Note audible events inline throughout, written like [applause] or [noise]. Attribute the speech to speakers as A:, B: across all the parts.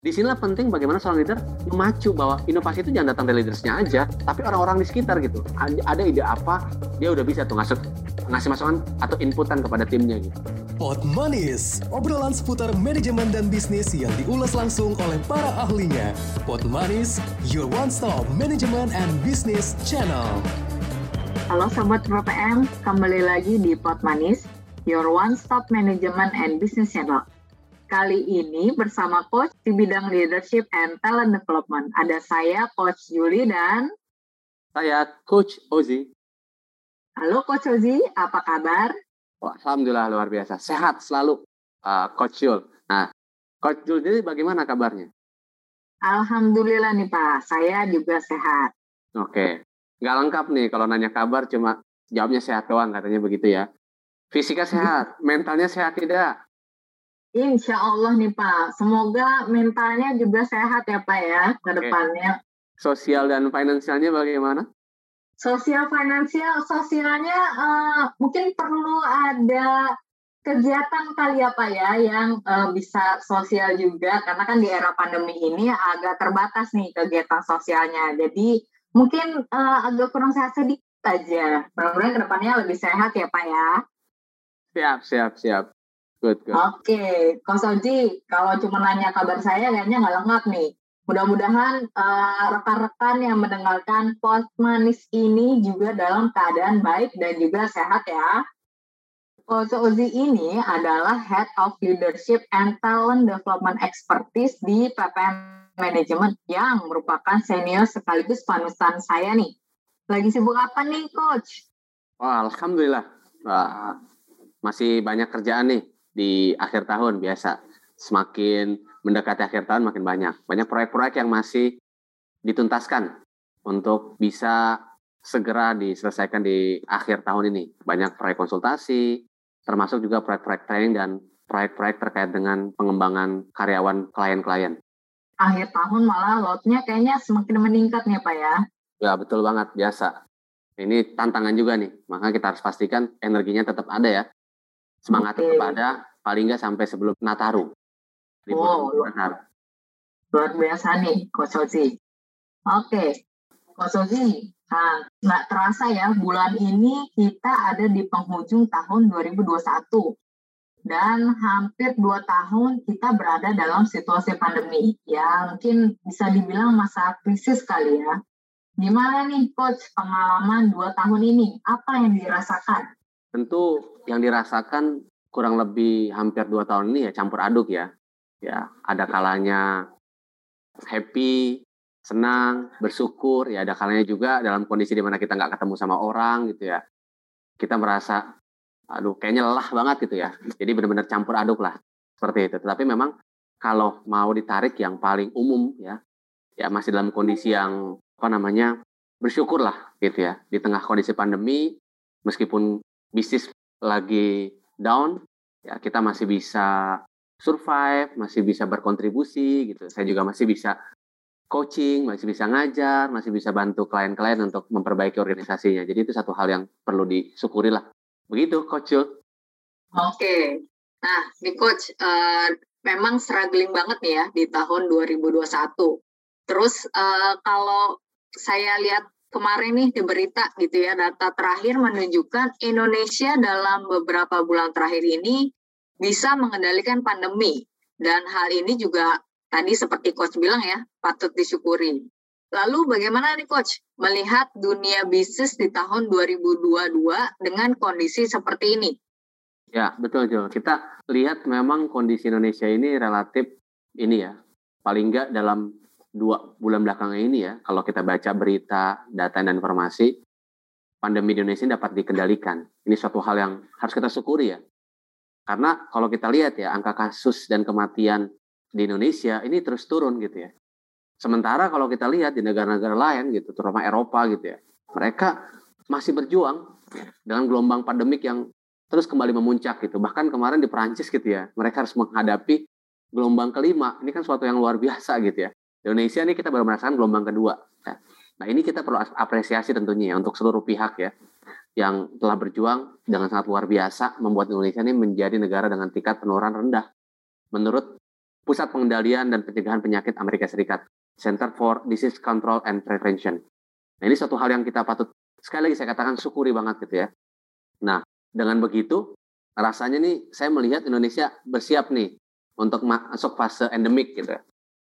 A: Di sinilah penting bagaimana seorang leader memacu bahwa inovasi itu jangan datang dari leadersnya aja, tapi orang-orang di sekitar gitu. Ada, ide apa, dia udah bisa tuh ngasih, ngasih masukan atau inputan kepada timnya gitu.
B: Pot Manis, obrolan seputar manajemen dan bisnis yang diulas langsung oleh para ahlinya. Pot Manis, your one-stop management and business channel.
C: Halo Sobat PPM, kembali lagi di Pot Manis, your one-stop management and business channel. Kali ini bersama Coach di bidang Leadership and Talent Development. Ada saya, Coach Juli, dan...
A: Saya, Coach Ozi.
C: Halo Coach Ozi, apa kabar?
A: Alhamdulillah luar biasa. Sehat selalu, uh, Coach Yul. Nah, Coach Yul jadi bagaimana kabarnya?
C: Alhamdulillah nih Pak, saya juga sehat.
A: Oke, nggak lengkap nih kalau nanya kabar cuma jawabnya sehat doang katanya begitu ya. Fisika sehat, [laughs] mentalnya sehat tidak?
C: Insya Allah nih Pak, semoga mentalnya juga sehat ya Pak ya ke depannya.
A: Sosial dan finansialnya bagaimana?
C: Sosial finansial, sosialnya uh, mungkin perlu ada kegiatan kali ya Pak ya yang uh, bisa sosial juga karena kan di era pandemi ini agak terbatas nih kegiatan sosialnya. Jadi mungkin uh, agak kurang sehat sedikit aja. Mudah-mudahan ke depannya lebih sehat ya Pak ya.
A: Siap, siap, siap. Good, good.
C: Oke, okay. Soji, kalau cuma nanya kabar saya kayaknya nggak lengkap nih. Mudah-mudahan uh, rekan-rekan yang mendengarkan post manis ini juga dalam keadaan baik dan juga sehat ya. Coach Ozi ini adalah Head of Leadership and Talent Development Expertise di PPM Management yang merupakan senior sekaligus panutan saya nih. Lagi sibuk apa nih, Coach?
A: Wah, Alhamdulillah. Wah, masih banyak kerjaan nih di akhir tahun biasa. Semakin mendekati akhir tahun makin banyak. Banyak proyek-proyek yang masih dituntaskan untuk bisa segera diselesaikan di akhir tahun ini. Banyak proyek konsultasi, termasuk juga proyek-proyek training dan proyek-proyek terkait dengan pengembangan karyawan klien-klien.
C: Akhir tahun malah lotnya kayaknya semakin meningkat nih Pak ya.
A: Ya betul banget, biasa. Ini tantangan juga nih, maka kita harus pastikan energinya tetap ada ya semangat okay. tetap ada paling nggak sampai sebelum Nataru.
C: Oh, luar, luar biasa nih Coach Ozi. Oke, okay. Coach Ozi, nah, nggak terasa ya bulan ini kita ada di penghujung tahun 2021 dan hampir dua tahun kita berada dalam situasi pandemi ya mungkin bisa dibilang masa krisis kali ya. Gimana nih Coach pengalaman dua tahun ini? Apa yang dirasakan?
A: tentu yang dirasakan kurang lebih hampir dua tahun ini ya campur aduk ya. Ya, ada kalanya happy, senang, bersyukur, ya ada kalanya juga dalam kondisi di mana kita nggak ketemu sama orang gitu ya. Kita merasa, aduh kayaknya lelah banget gitu ya. [laughs] Jadi benar-benar campur aduk lah seperti itu. Tetapi memang kalau mau ditarik yang paling umum ya, ya masih dalam kondisi yang apa namanya bersyukur lah gitu ya di tengah kondisi pandemi meskipun bisnis lagi down, ya kita masih bisa survive, masih bisa berkontribusi gitu. Saya juga masih bisa coaching, masih bisa ngajar, masih bisa bantu klien-klien untuk memperbaiki organisasinya. Jadi itu satu hal yang perlu disyukuri lah. Begitu, Coach Oke.
C: Okay. Nah, di Coach, uh, memang struggling banget nih ya di tahun 2021. Terus uh, kalau saya lihat kemarin nih di berita gitu ya data terakhir menunjukkan Indonesia dalam beberapa bulan terakhir ini bisa mengendalikan pandemi dan hal ini juga tadi seperti coach bilang ya patut disyukuri. Lalu bagaimana nih coach melihat dunia bisnis di tahun 2022 dengan kondisi seperti ini?
A: Ya betul Jo. Kita lihat memang kondisi Indonesia ini relatif ini ya paling enggak dalam dua bulan belakangan ini ya, kalau kita baca berita, data dan informasi, pandemi di Indonesia dapat dikendalikan. Ini suatu hal yang harus kita syukuri ya. Karena kalau kita lihat ya, angka kasus dan kematian di Indonesia ini terus turun gitu ya. Sementara kalau kita lihat di negara-negara lain gitu, terutama Eropa gitu ya, mereka masih berjuang dengan gelombang pandemik yang terus kembali memuncak gitu. Bahkan kemarin di Perancis gitu ya, mereka harus menghadapi gelombang kelima. Ini kan suatu yang luar biasa gitu ya. Indonesia ini kita baru merasakan gelombang kedua. Ya. Nah ini kita perlu apresiasi tentunya ya untuk seluruh pihak ya yang telah berjuang dengan sangat luar biasa membuat Indonesia ini menjadi negara dengan tingkat penularan rendah menurut Pusat Pengendalian dan Pencegahan Penyakit Amerika Serikat, Center for Disease Control and Prevention. Nah, ini suatu hal yang kita patut sekali lagi saya katakan syukuri banget gitu ya. Nah, dengan begitu rasanya nih saya melihat Indonesia bersiap nih untuk masuk fase endemik gitu.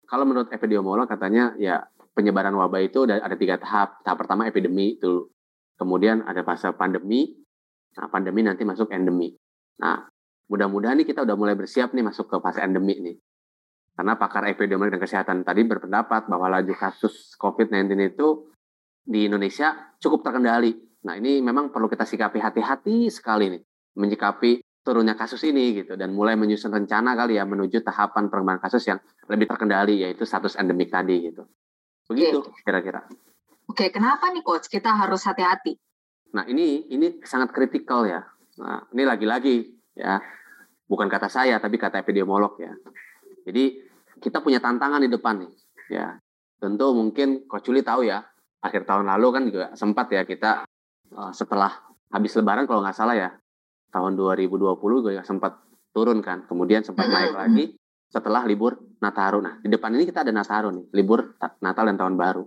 A: Kalau menurut epidemiolog katanya ya penyebaran wabah itu ada, ada tiga tahap. Tahap pertama epidemi itu, kemudian ada fase pandemi. Nah, pandemi nanti masuk endemi. Nah, mudah-mudahan nih kita udah mulai bersiap nih masuk ke fase endemi nih. Karena pakar epidemiologi dan kesehatan tadi berpendapat bahwa laju kasus COVID-19 itu di Indonesia cukup terkendali. Nah ini memang perlu kita sikapi hati-hati sekali nih menyikapi turunnya kasus ini gitu dan mulai menyusun rencana kali ya menuju tahapan perkembangan kasus yang lebih terkendali yaitu status endemik tadi gitu. Begitu kira-kira.
C: Oke, kenapa nih coach kita harus hati-hati?
A: Nah ini ini sangat kritikal ya. Nah ini lagi-lagi ya bukan kata saya tapi kata epidemiolog ya. Jadi kita punya tantangan di depan nih. Ya, tentu mungkin Coach Juli tahu ya, akhir tahun lalu kan juga sempat ya kita uh, setelah habis Lebaran kalau nggak salah ya, tahun 2020 juga sempat turun kan, kemudian sempat naik lagi setelah libur Nataru. Nah, di depan ini kita ada Nataru nih, libur Natal dan Tahun Baru.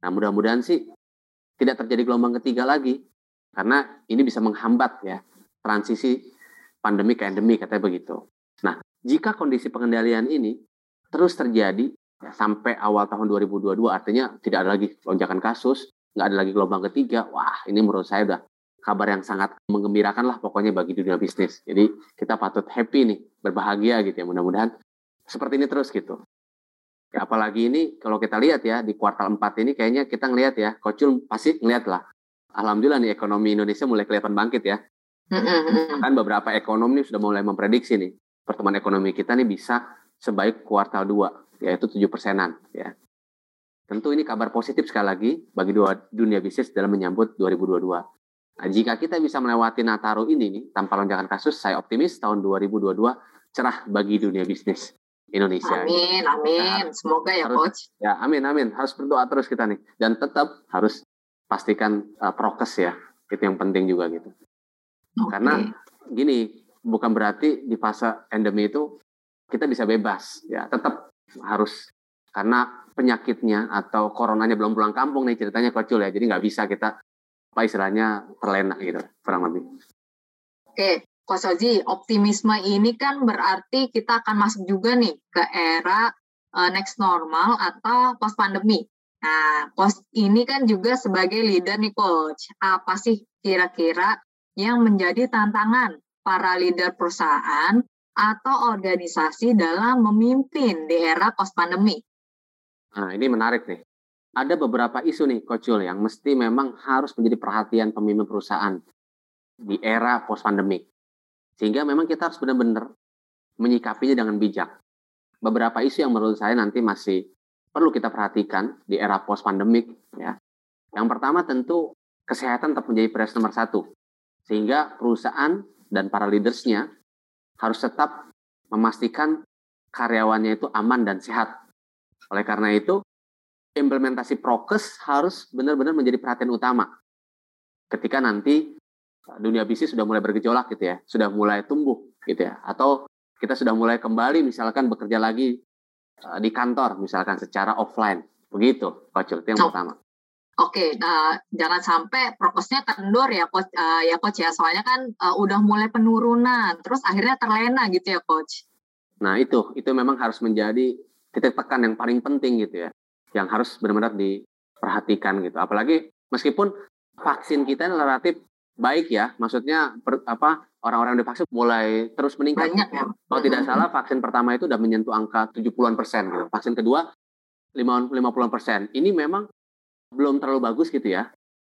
A: Nah, mudah-mudahan sih tidak terjadi gelombang ketiga lagi, karena ini bisa menghambat ya transisi pandemi ke endemi katanya begitu. Nah, jika kondisi pengendalian ini terus terjadi ya, sampai awal tahun 2022, artinya tidak ada lagi lonjakan kasus, nggak ada lagi gelombang ketiga, wah ini menurut saya udah kabar yang sangat mengembirakan lah pokoknya bagi dunia bisnis. Jadi kita patut happy nih, berbahagia gitu ya. Mudah-mudahan seperti ini terus gitu. Ya, apalagi ini kalau kita lihat ya di kuartal 4 ini kayaknya kita ngelihat ya, Kocul pasti ngelihat lah. Alhamdulillah nih ekonomi Indonesia mulai kelihatan bangkit ya. Kan beberapa ekonomi sudah mulai memprediksi nih pertumbuhan ekonomi kita nih bisa sebaik kuartal 2, yaitu 7 persenan. Ya. Tentu ini kabar positif sekali lagi bagi dua dunia bisnis dalam menyambut 2022. Nah, jika kita bisa melewati Nataru ini nih, tanpa lonjakan kasus, saya optimis tahun 2022 cerah bagi dunia bisnis Indonesia.
C: Amin, amin. Nah, Semoga ya,
A: harus,
C: Coach.
A: Ya, amin, amin. Harus berdoa terus kita nih. Dan tetap harus pastikan uh, prokes ya. Itu yang penting juga gitu. Okay. Karena gini, bukan berarti di fase endemi itu kita bisa bebas ya tetap harus karena penyakitnya atau coronanya belum pulang kampung nih ceritanya kocul ya jadi nggak bisa kita apa istilahnya terlena gitu kurang lebih.
C: Oke, Coach Ozi, optimisme ini kan berarti kita akan masuk juga nih ke era uh, next normal atau post pandemi. Nah, post ini kan juga sebagai leader nih coach. Apa sih kira-kira yang menjadi tantangan para leader perusahaan atau organisasi dalam memimpin di era post pandemi.
A: Nah, ini menarik nih. Ada beberapa isu nih, Coach Jul, yang mesti memang harus menjadi perhatian pemimpin perusahaan di era post pandemi. Sehingga memang kita harus benar-benar menyikapinya dengan bijak. Beberapa isu yang menurut saya nanti masih perlu kita perhatikan di era post pandemik ya. Yang pertama tentu kesehatan tetap menjadi prioritas nomor satu. Sehingga perusahaan dan para leadersnya harus tetap memastikan karyawannya itu aman dan sehat. Oleh karena itu, implementasi prokes harus benar-benar menjadi perhatian utama. Ketika nanti uh, dunia bisnis sudah mulai bergejolak gitu ya, sudah mulai tumbuh gitu ya, atau kita sudah mulai kembali misalkan bekerja lagi uh, di kantor misalkan secara offline. Begitu, Coach, itu yang oh. pertama.
C: Oke, uh, jangan sampai prokesnya kendor ya coach, uh, ya coach ya. Soalnya kan uh, udah mulai penurunan, terus akhirnya terlena gitu ya coach.
A: Nah itu, itu memang harus menjadi titik tekan yang paling penting gitu ya, yang harus benar-benar diperhatikan gitu. Apalagi meskipun vaksin kita relatif baik ya, maksudnya per, apa orang-orang yang divaksin mulai terus meningkat.
C: Banyak ya.
A: Kalau tidak salah vaksin pertama itu sudah menyentuh angka 70-an persen gitu. Vaksin kedua 50-an persen. Ini memang belum terlalu bagus gitu ya.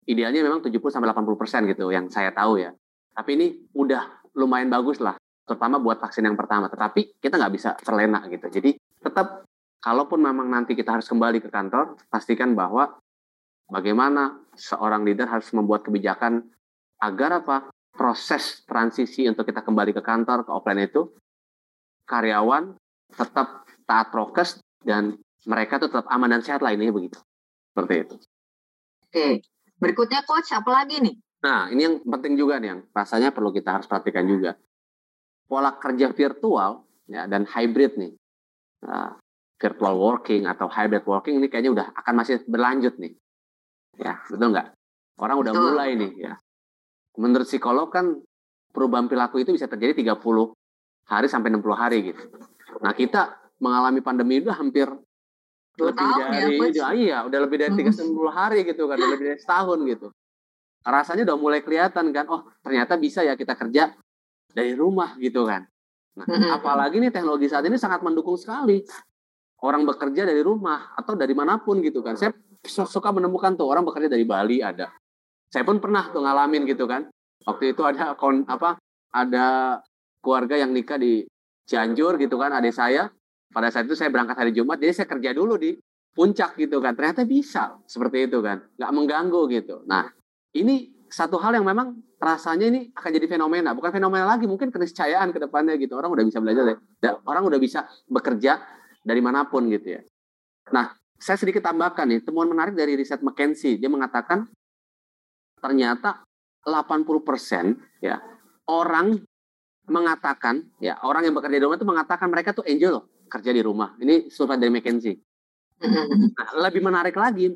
A: Idealnya memang 70 sampai 80 persen gitu yang saya tahu ya. Tapi ini udah lumayan bagus lah, terutama buat vaksin yang pertama. Tetapi kita nggak bisa terlena gitu. Jadi tetap kalaupun memang nanti kita harus kembali ke kantor, pastikan bahwa bagaimana seorang leader harus membuat kebijakan agar apa proses transisi untuk kita kembali ke kantor ke offline itu karyawan tetap taat prokes dan mereka tetap aman dan sehat lah ini begitu. Seperti itu.
C: Oke, berikutnya coach apa lagi nih?
A: Nah, ini yang penting juga nih yang rasanya perlu kita harus perhatikan juga. Pola kerja virtual ya dan hybrid nih. uh, virtual working atau hybrid working ini kayaknya udah akan masih berlanjut nih. Ya, betul nggak? Orang udah betul. mulai nih ya. Menurut psikolog kan perubahan perilaku itu bisa terjadi 30 hari sampai 60 hari gitu. Nah, kita mengalami pandemi itu hampir lebih tahun ya, dari ya, iya, udah lebih dari 30 hari gitu kan, udah lebih dari setahun gitu. Rasanya udah mulai kelihatan kan, oh ternyata bisa ya kita kerja dari rumah gitu kan. Nah, apalagi nih teknologi saat ini sangat mendukung sekali orang bekerja dari rumah atau dari mana pun gitu kan. Saya suka menemukan tuh orang bekerja dari Bali ada. Saya pun pernah tuh ngalamin gitu kan. Waktu itu ada kon apa ada keluarga yang nikah di Cianjur gitu kan adik saya. Pada saat itu saya berangkat hari Jumat, jadi saya kerja dulu di puncak gitu kan. Ternyata bisa seperti itu kan, nggak mengganggu gitu. Nah ini satu hal yang memang rasanya ini akan jadi fenomena, bukan fenomena lagi, mungkin keniscayaan ke depannya gitu. Orang udah bisa belajar ya, orang udah bisa bekerja dari mana pun gitu ya. Nah, saya sedikit tambahkan nih, temuan menarik dari riset McKinsey, dia mengatakan ternyata 80% ya orang mengatakan ya orang yang bekerja di rumah itu mengatakan mereka tuh angel loh kerja di rumah. Ini survei dari McKinsey. [laughs] Nah, lebih menarik lagi,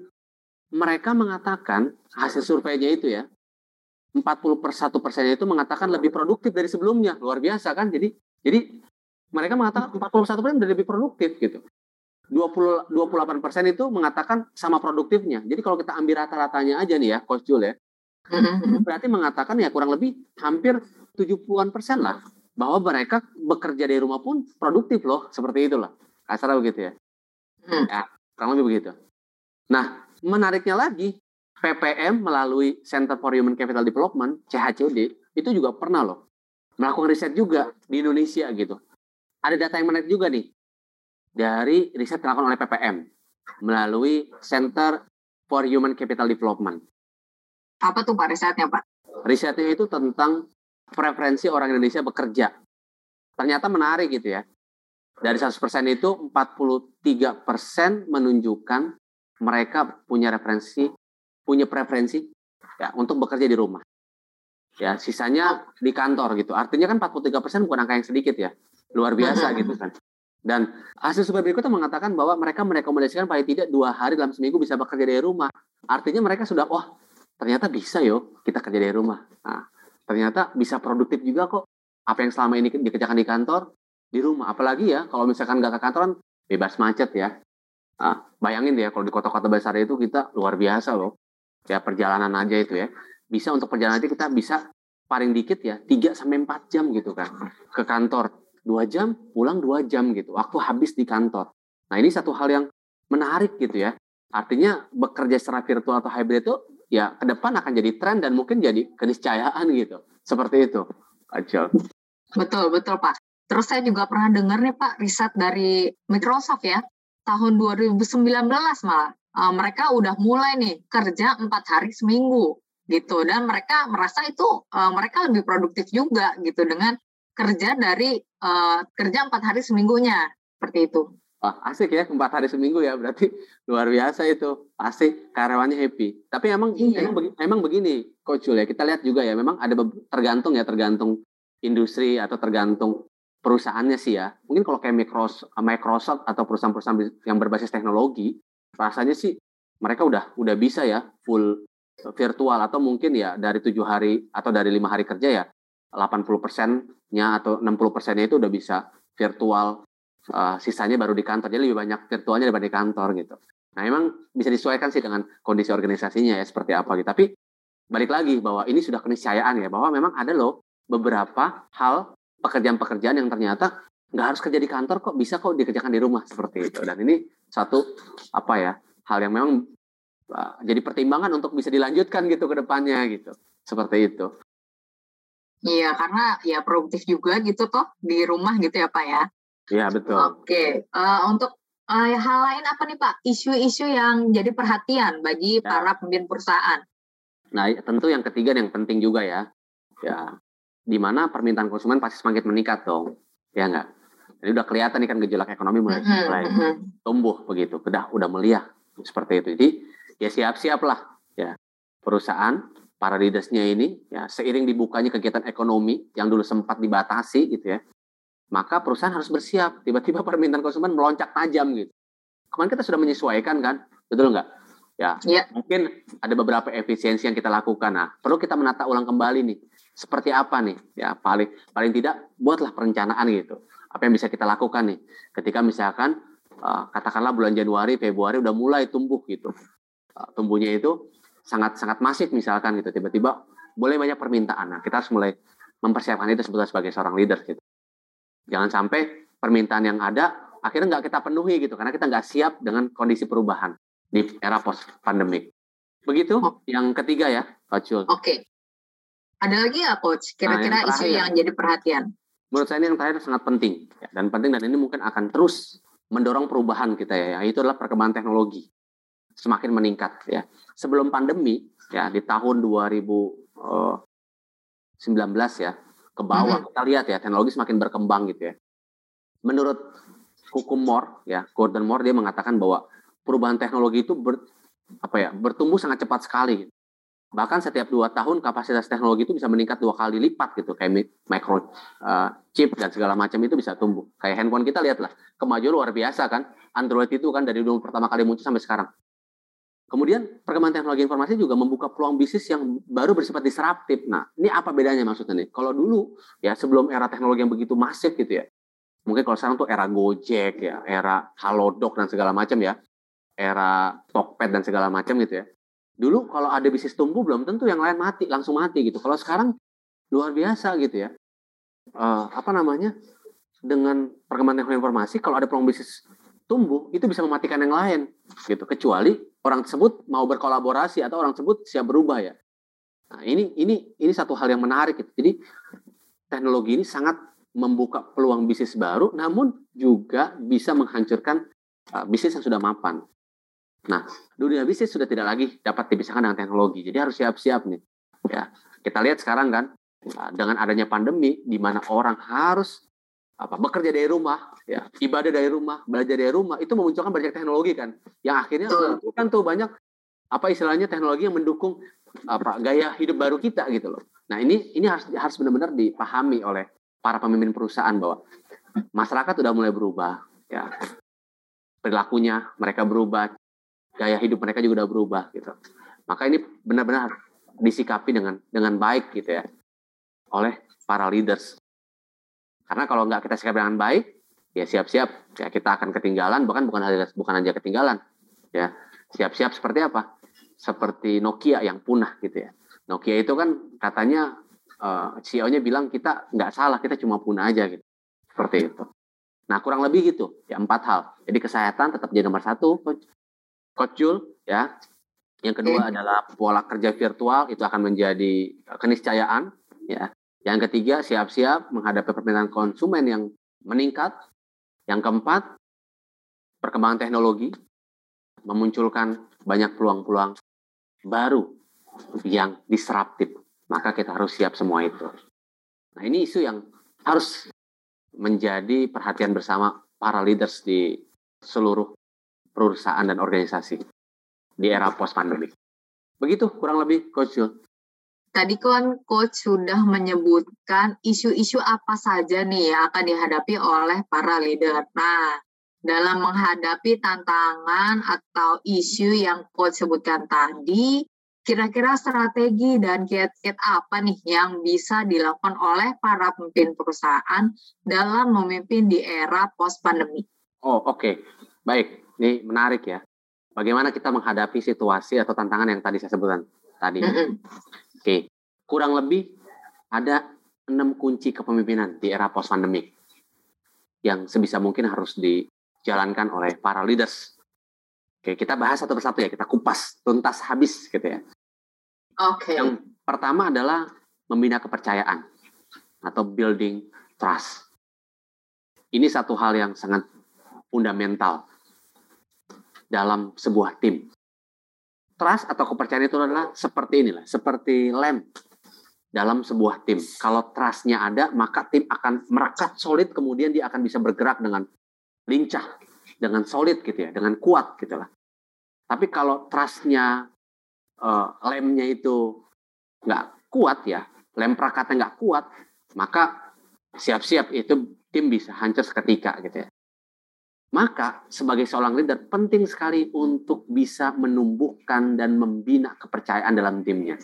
A: mereka mengatakan hasil surveinya itu ya 41 persennya itu mengatakan lebih produktif dari sebelumnya. Luar biasa kan? Jadi jadi mereka mengatakan 41 persen lebih produktif gitu. 20 28 persen itu mengatakan sama produktifnya. Jadi kalau kita ambil rata-ratanya aja nih ya, Coach Jul ya, mm-hmm. berarti mengatakan ya kurang lebih hampir 70-an persen lah bahwa mereka bekerja dari rumah pun produktif loh, seperti itulah. Kasar begitu ya. Mm. Ya, kurang lebih begitu. Nah, menariknya lagi, PPM melalui Center for Human Capital Development (CHCD) itu juga pernah loh melakukan riset juga di Indonesia gitu. Ada data yang menarik juga nih dari riset dilakukan oleh PPM melalui Center for Human Capital Development.
C: Apa tuh Pak risetnya Pak?
A: Risetnya itu tentang preferensi orang Indonesia bekerja. Ternyata menarik gitu ya. Dari 100% itu 43% menunjukkan mereka punya referensi punya preferensi ya untuk bekerja di rumah. Ya, sisanya di kantor gitu. Artinya kan 43% bukan angka yang sedikit ya. Luar biasa gitu kan. Dan hasil survei berikutnya mengatakan bahwa mereka merekomendasikan paling tidak dua hari dalam seminggu bisa bekerja dari rumah. Artinya mereka sudah, wah ternyata bisa yo kita kerja dari rumah. Nah, ternyata bisa produktif juga kok. Apa yang selama ini dikerjakan di kantor, di rumah. Apalagi ya, kalau misalkan nggak ke kantor kan bebas macet ya. Nah, bayangin ya, kalau di kota-kota besar itu kita luar biasa loh ya perjalanan aja itu ya bisa untuk perjalanan aja kita bisa paling dikit ya 3 sampai 4 jam gitu kan ke kantor dua jam pulang dua jam gitu. Waktu habis di kantor. Nah ini satu hal yang menarik gitu ya. Artinya bekerja secara virtual atau hybrid itu ya ke depan akan jadi tren dan mungkin jadi keniscayaan gitu. Seperti itu. Acil
C: betul betul Pak. Terus saya juga pernah dengar nih Pak riset dari Microsoft ya. Tahun 2019 malah uh, mereka udah mulai nih kerja empat hari seminggu gitu. Dan mereka merasa itu uh, mereka lebih produktif juga gitu dengan kerja dari uh, kerja empat hari seminggunya seperti itu.
A: Wah asik ya empat hari seminggu ya berarti [laughs] luar biasa itu asik karyawannya happy. Tapi emang iya. emang, begini, emang begini Coach Jul ya kita lihat juga ya memang ada tergantung ya tergantung industri atau tergantung perusahaannya sih ya. Mungkin kalau kayak Microsoft atau perusahaan-perusahaan yang berbasis teknologi rasanya sih mereka udah udah bisa ya full virtual atau mungkin ya dari tujuh hari atau dari lima hari kerja ya 80 persennya atau 60 persennya itu udah bisa virtual uh, sisanya baru di kantor. Jadi lebih banyak virtualnya daripada di kantor gitu. Nah memang bisa disesuaikan sih dengan kondisi organisasinya ya seperti apa gitu. Tapi balik lagi bahwa ini sudah keniscayaan ya bahwa memang ada loh beberapa hal pekerjaan-pekerjaan yang ternyata nggak harus kerja di kantor kok bisa kok dikerjakan di rumah seperti itu. Dan ini satu apa ya hal yang memang uh, jadi pertimbangan untuk bisa dilanjutkan gitu ke depannya gitu. Seperti itu
C: iya karena ya produktif juga gitu toh di rumah gitu ya pak ya.
A: Iya betul.
C: Oke uh, untuk uh, hal lain apa nih pak? Isu-isu yang jadi perhatian bagi ya. para pemimpin perusahaan.
A: Nah tentu yang ketiga yang penting juga ya. Ya di mana permintaan konsumen pasti semakin meningkat dong. Ya enggak jadi udah kelihatan nih kan gejolak ekonomi mulai, mm-hmm. mulai tumbuh begitu, udah udah meliah seperti itu. Jadi ya siap-siap lah ya. Perusahaan para leadersnya ini ya seiring dibukanya kegiatan ekonomi yang dulu sempat dibatasi gitu ya maka perusahaan harus bersiap. Tiba-tiba [laughs] permintaan konsumen melonjak tajam gitu. Kemarin kita sudah menyesuaikan kan, betul nggak? Ya, ya, mungkin ada beberapa efisiensi yang kita lakukan. Nah, perlu kita menata ulang kembali nih. Seperti apa nih? Ya, paling paling tidak buatlah perencanaan gitu. Apa yang bisa kita lakukan nih? Ketika misalkan uh, katakanlah bulan Januari, Februari udah mulai tumbuh gitu. Uh, tumbuhnya itu sangat sangat masif misalkan gitu. Tiba-tiba boleh banyak permintaan. Nah, kita harus mulai mempersiapkan itu sebetulnya sebagai seorang leader gitu. Jangan sampai permintaan yang ada akhirnya nggak kita penuhi gitu karena kita nggak siap dengan kondisi perubahan di era post pandemik. Begitu oh. yang ketiga ya, Coach
C: Oke. Okay. Ada lagi ya Coach? Kira-kira nah, isu yang jadi perhatian?
A: Menurut saya ini yang terakhir sangat penting ya, dan penting dan ini mungkin akan terus mendorong perubahan kita ya, itu adalah perkembangan teknologi semakin meningkat ya. Sebelum pandemi ya di tahun 2019 eh, ya ke bawah mm -hmm. kita lihat ya teknologi semakin berkembang gitu ya. Menurut hukum Moore ya Gordon Moore dia mengatakan bahwa perubahan teknologi itu ber, apa ya bertumbuh sangat cepat sekali. Bahkan setiap dua tahun kapasitas teknologi itu bisa meningkat dua kali lipat gitu kayak micro uh, chip dan segala macam itu bisa tumbuh. Kayak handphone kita lihatlah kemajuan luar biasa kan. Android itu kan dari dulu pertama kali muncul sampai sekarang. Kemudian perkembangan teknologi informasi juga membuka peluang bisnis yang baru bersifat disruptif. Nah, ini apa bedanya maksudnya nih? Kalau dulu ya sebelum era teknologi yang begitu masif gitu ya. Mungkin kalau sekarang tuh era Gojek ya, era Halodoc dan segala macam ya. Era Tokped dan segala macam gitu ya. Dulu kalau ada bisnis tumbuh belum tentu yang lain mati, langsung mati gitu. Kalau sekarang luar biasa gitu ya. Uh, apa namanya? Dengan perkembangan teknologi informasi kalau ada peluang bisnis tumbuh itu bisa mematikan yang lain gitu kecuali orang tersebut mau berkolaborasi atau orang tersebut siap berubah ya. Nah, ini ini ini satu hal yang menarik gitu. Jadi teknologi ini sangat membuka peluang bisnis baru namun juga bisa menghancurkan uh, bisnis yang sudah mapan. Nah, dunia bisnis sudah tidak lagi dapat dipisahkan dengan teknologi. Jadi harus siap-siap nih. Ya, kita lihat sekarang kan uh, dengan adanya pandemi di mana orang harus apa bekerja dari rumah ya ibadah dari rumah belajar dari rumah itu memunculkan banyak teknologi kan. Yang akhirnya kan tuh banyak apa istilahnya teknologi yang mendukung apa gaya hidup baru kita gitu loh. Nah ini ini harus harus benar-benar dipahami oleh para pemimpin perusahaan bahwa masyarakat sudah mulai berubah ya. Perilakunya mereka berubah gaya hidup mereka juga sudah berubah gitu. Maka ini benar-benar disikapi dengan dengan baik gitu ya oleh para leaders karena kalau nggak kita sikap dengan baik, ya siap-siap ya kita akan ketinggalan, bahkan bukan hanya bukan aja ketinggalan, ya siap-siap seperti apa? Seperti Nokia yang punah gitu ya. Nokia itu kan katanya uh, eh, CEO-nya bilang kita nggak salah, kita cuma punah aja gitu. Seperti itu. Nah kurang lebih gitu ya empat hal. Jadi kesehatan tetap jadi nomor satu, Coach Jul, ya. Yang kedua adalah pola kerja virtual itu akan menjadi keniscayaan, ya. Yang ketiga, siap-siap menghadapi permintaan konsumen yang meningkat. Yang keempat, perkembangan teknologi memunculkan banyak peluang-peluang baru yang disruptif. Maka kita harus siap semua itu. Nah, ini isu yang harus menjadi perhatian bersama para leaders di seluruh perusahaan dan organisasi di era post pandemi. Begitu kurang lebih Coach.
C: Tadi kan coach sudah menyebutkan isu-isu apa saja nih yang akan dihadapi oleh para leader. Nah, dalam menghadapi tantangan atau isu yang coach sebutkan tadi, kira-kira strategi dan kiat-kiat apa nih yang bisa dilakukan oleh para pemimpin perusahaan dalam memimpin di era post pandemi?
A: Oh, oke. Okay. Baik. Ini menarik ya. Bagaimana kita menghadapi situasi atau tantangan yang tadi saya sebutkan tadi. Mm -hmm. Oke, kurang lebih ada enam kunci kepemimpinan di era post pandemic yang sebisa mungkin harus dijalankan oleh para leaders. Oke, kita bahas satu persatu ya, kita kupas tuntas habis gitu ya.
C: Oke. Okay.
A: Yang pertama adalah membina kepercayaan atau building trust. Ini satu hal yang sangat fundamental dalam sebuah tim trust atau kepercayaan itu adalah seperti inilah, seperti lem dalam sebuah tim. Kalau trustnya ada, maka tim akan merekat solid, kemudian dia akan bisa bergerak dengan lincah, dengan solid gitu ya, dengan kuat gitu lah. Tapi kalau trustnya uh, lemnya itu nggak kuat ya, lem perakatnya nggak kuat, maka siap-siap itu tim bisa hancur seketika gitu ya. Maka sebagai seorang leader penting sekali untuk bisa menumbuhkan dan membina kepercayaan dalam timnya.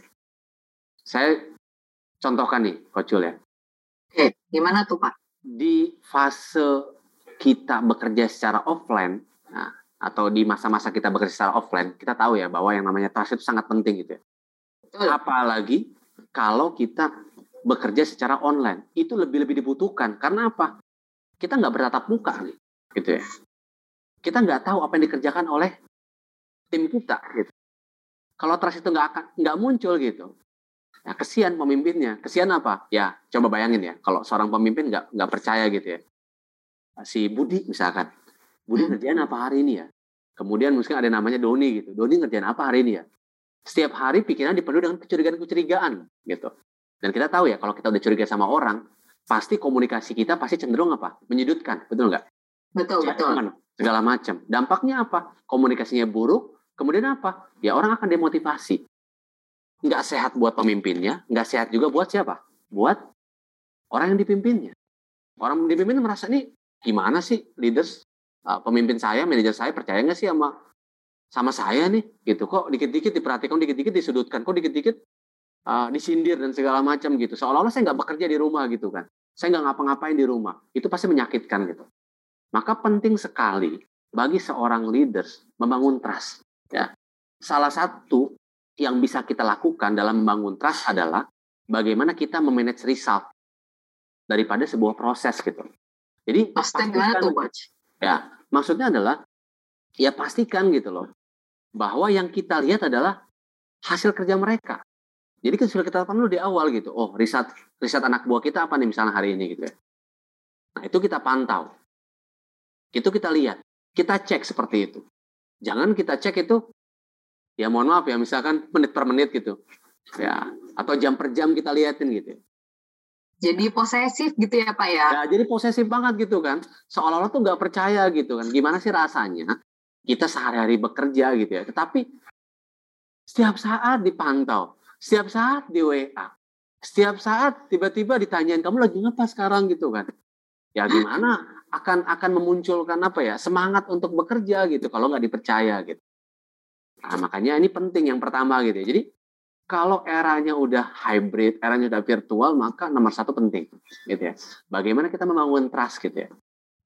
A: Saya contohkan nih, Coach Jul ya.
C: Oke, gimana tuh Pak?
A: Di fase kita bekerja secara offline, nah, atau di masa-masa kita bekerja secara offline, kita tahu ya bahwa yang namanya trust itu sangat penting gitu ya. Betul. Apalagi kalau kita bekerja secara online, itu lebih-lebih dibutuhkan. Karena apa? Kita nggak bertatap muka nih gitu ya. Kita nggak tahu apa yang dikerjakan oleh tim kita gitu. Kalau trust itu nggak akan nggak muncul gitu, ya kesian pemimpinnya. Kesian apa? Ya coba bayangin ya, kalau seorang pemimpin nggak nggak percaya gitu ya. Si Budi misalkan, Budi hmm. ngerjain apa hari ini ya? Kemudian mungkin ada namanya Doni gitu. Doni ngerjain apa hari ini ya? Setiap hari pikiran dipenuhi dengan kecurigaan-kecurigaan gitu. Dan kita tahu ya kalau kita udah curiga sama orang, pasti komunikasi kita pasti cenderung apa? Menyudutkan, betul nggak?
C: Betul, Jangan, betul.
A: Segala macam. Dampaknya apa? Komunikasinya buruk, kemudian apa? Ya orang akan demotivasi. Nggak sehat buat pemimpinnya, nggak sehat juga buat siapa? Buat orang yang dipimpinnya. Orang yang dipimpin merasa nih gimana sih leaders, uh, pemimpin saya, manajer saya percaya nggak sih sama sama saya nih gitu kok dikit-dikit diperhatikan dikit-dikit disudutkan kok dikit-dikit uh, disindir dan segala macam gitu seolah-olah saya nggak bekerja di rumah gitu kan saya nggak ngapa-ngapain di rumah itu pasti menyakitkan gitu maka penting sekali bagi seorang leaders membangun trust. Ya. Salah satu yang bisa kita lakukan dalam membangun trust adalah bagaimana kita memanage result daripada sebuah proses gitu. Jadi
C: pastikan,
A: ya maksudnya adalah ya pastikan gitu loh bahwa yang kita lihat adalah hasil kerja mereka. Jadi kan sudah kita tahu di awal gitu. Oh, riset riset anak buah kita apa nih misalnya hari ini gitu ya. Nah, itu kita pantau. Itu kita lihat, kita cek seperti itu. Jangan kita cek itu, ya mohon maaf ya, misalkan menit per menit gitu. Ya, atau jam per jam kita liatin gitu.
C: Jadi posesif gitu ya Pak ya?
A: Ya, jadi posesif banget gitu kan. Seolah-olah tuh nggak percaya gitu kan. Gimana sih rasanya kita sehari-hari bekerja gitu ya. Tetapi setiap saat dipantau, setiap saat di WA, setiap saat tiba-tiba ditanyain kamu lagi ngapa sekarang gitu kan. Ya gimana akan akan memunculkan apa ya semangat untuk bekerja gitu kalau nggak dipercaya gitu. Nah, makanya ini penting yang pertama gitu ya. Jadi kalau eranya udah hybrid, eranya udah virtual, maka nomor satu penting gitu ya. Bagaimana kita membangun trust gitu ya.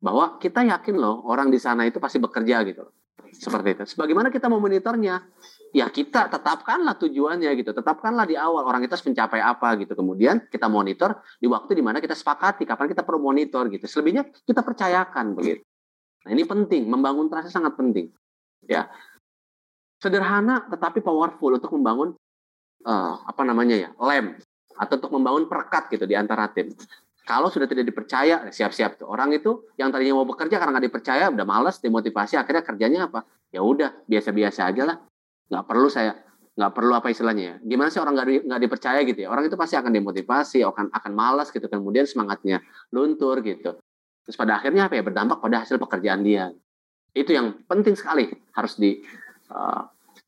A: Bahwa kita yakin loh orang di sana itu pasti bekerja gitu. Seperti itu. Sebagaimana kita memonitornya, ya kita tetapkanlah tujuannya gitu. Tetapkanlah di awal orang kita mencapai apa gitu. Kemudian kita monitor di waktu di mana kita sepakati kapan kita perlu monitor gitu. Selebihnya kita percayakan begitu. Nah, ini penting, membangun trust sangat penting. Ya. Sederhana tetapi powerful untuk membangun uh, apa namanya ya, lem atau untuk membangun perekat gitu di antara tim. Kalau sudah tidak dipercaya, siap-siap tuh. Orang itu yang tadinya mau bekerja karena nggak dipercaya, udah males, demotivasi, akhirnya kerjanya apa? Ya udah, biasa-biasa aja lah. Nggak perlu saya nggak perlu apa istilahnya ya. Gimana sih orang nggak di, dipercaya gitu ya? Orang itu pasti akan demotivasi akan akan malas gitu kemudian semangatnya luntur gitu. Terus pada akhirnya apa ya? Berdampak pada hasil pekerjaan dia. Itu yang penting sekali harus di uh,